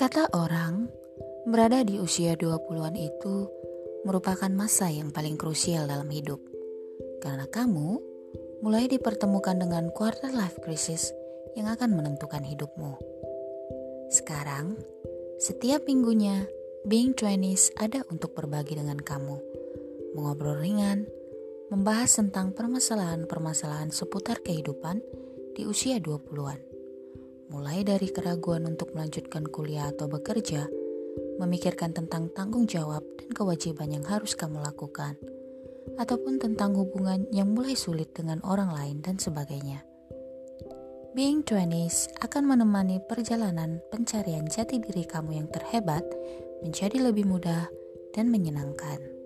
Kata orang, berada di usia 20-an itu merupakan masa yang paling krusial dalam hidup. Karena kamu mulai dipertemukan dengan quarter life crisis yang akan menentukan hidupmu. Sekarang, setiap minggunya, Being Twenties ada untuk berbagi dengan kamu, mengobrol ringan, membahas tentang permasalahan-permasalahan seputar kehidupan di usia 20-an mulai dari keraguan untuk melanjutkan kuliah atau bekerja, memikirkan tentang tanggung jawab dan kewajiban yang harus kamu lakukan, ataupun tentang hubungan yang mulai sulit dengan orang lain dan sebagainya. Being Twenties akan menemani perjalanan pencarian jati diri kamu yang terhebat menjadi lebih mudah dan menyenangkan.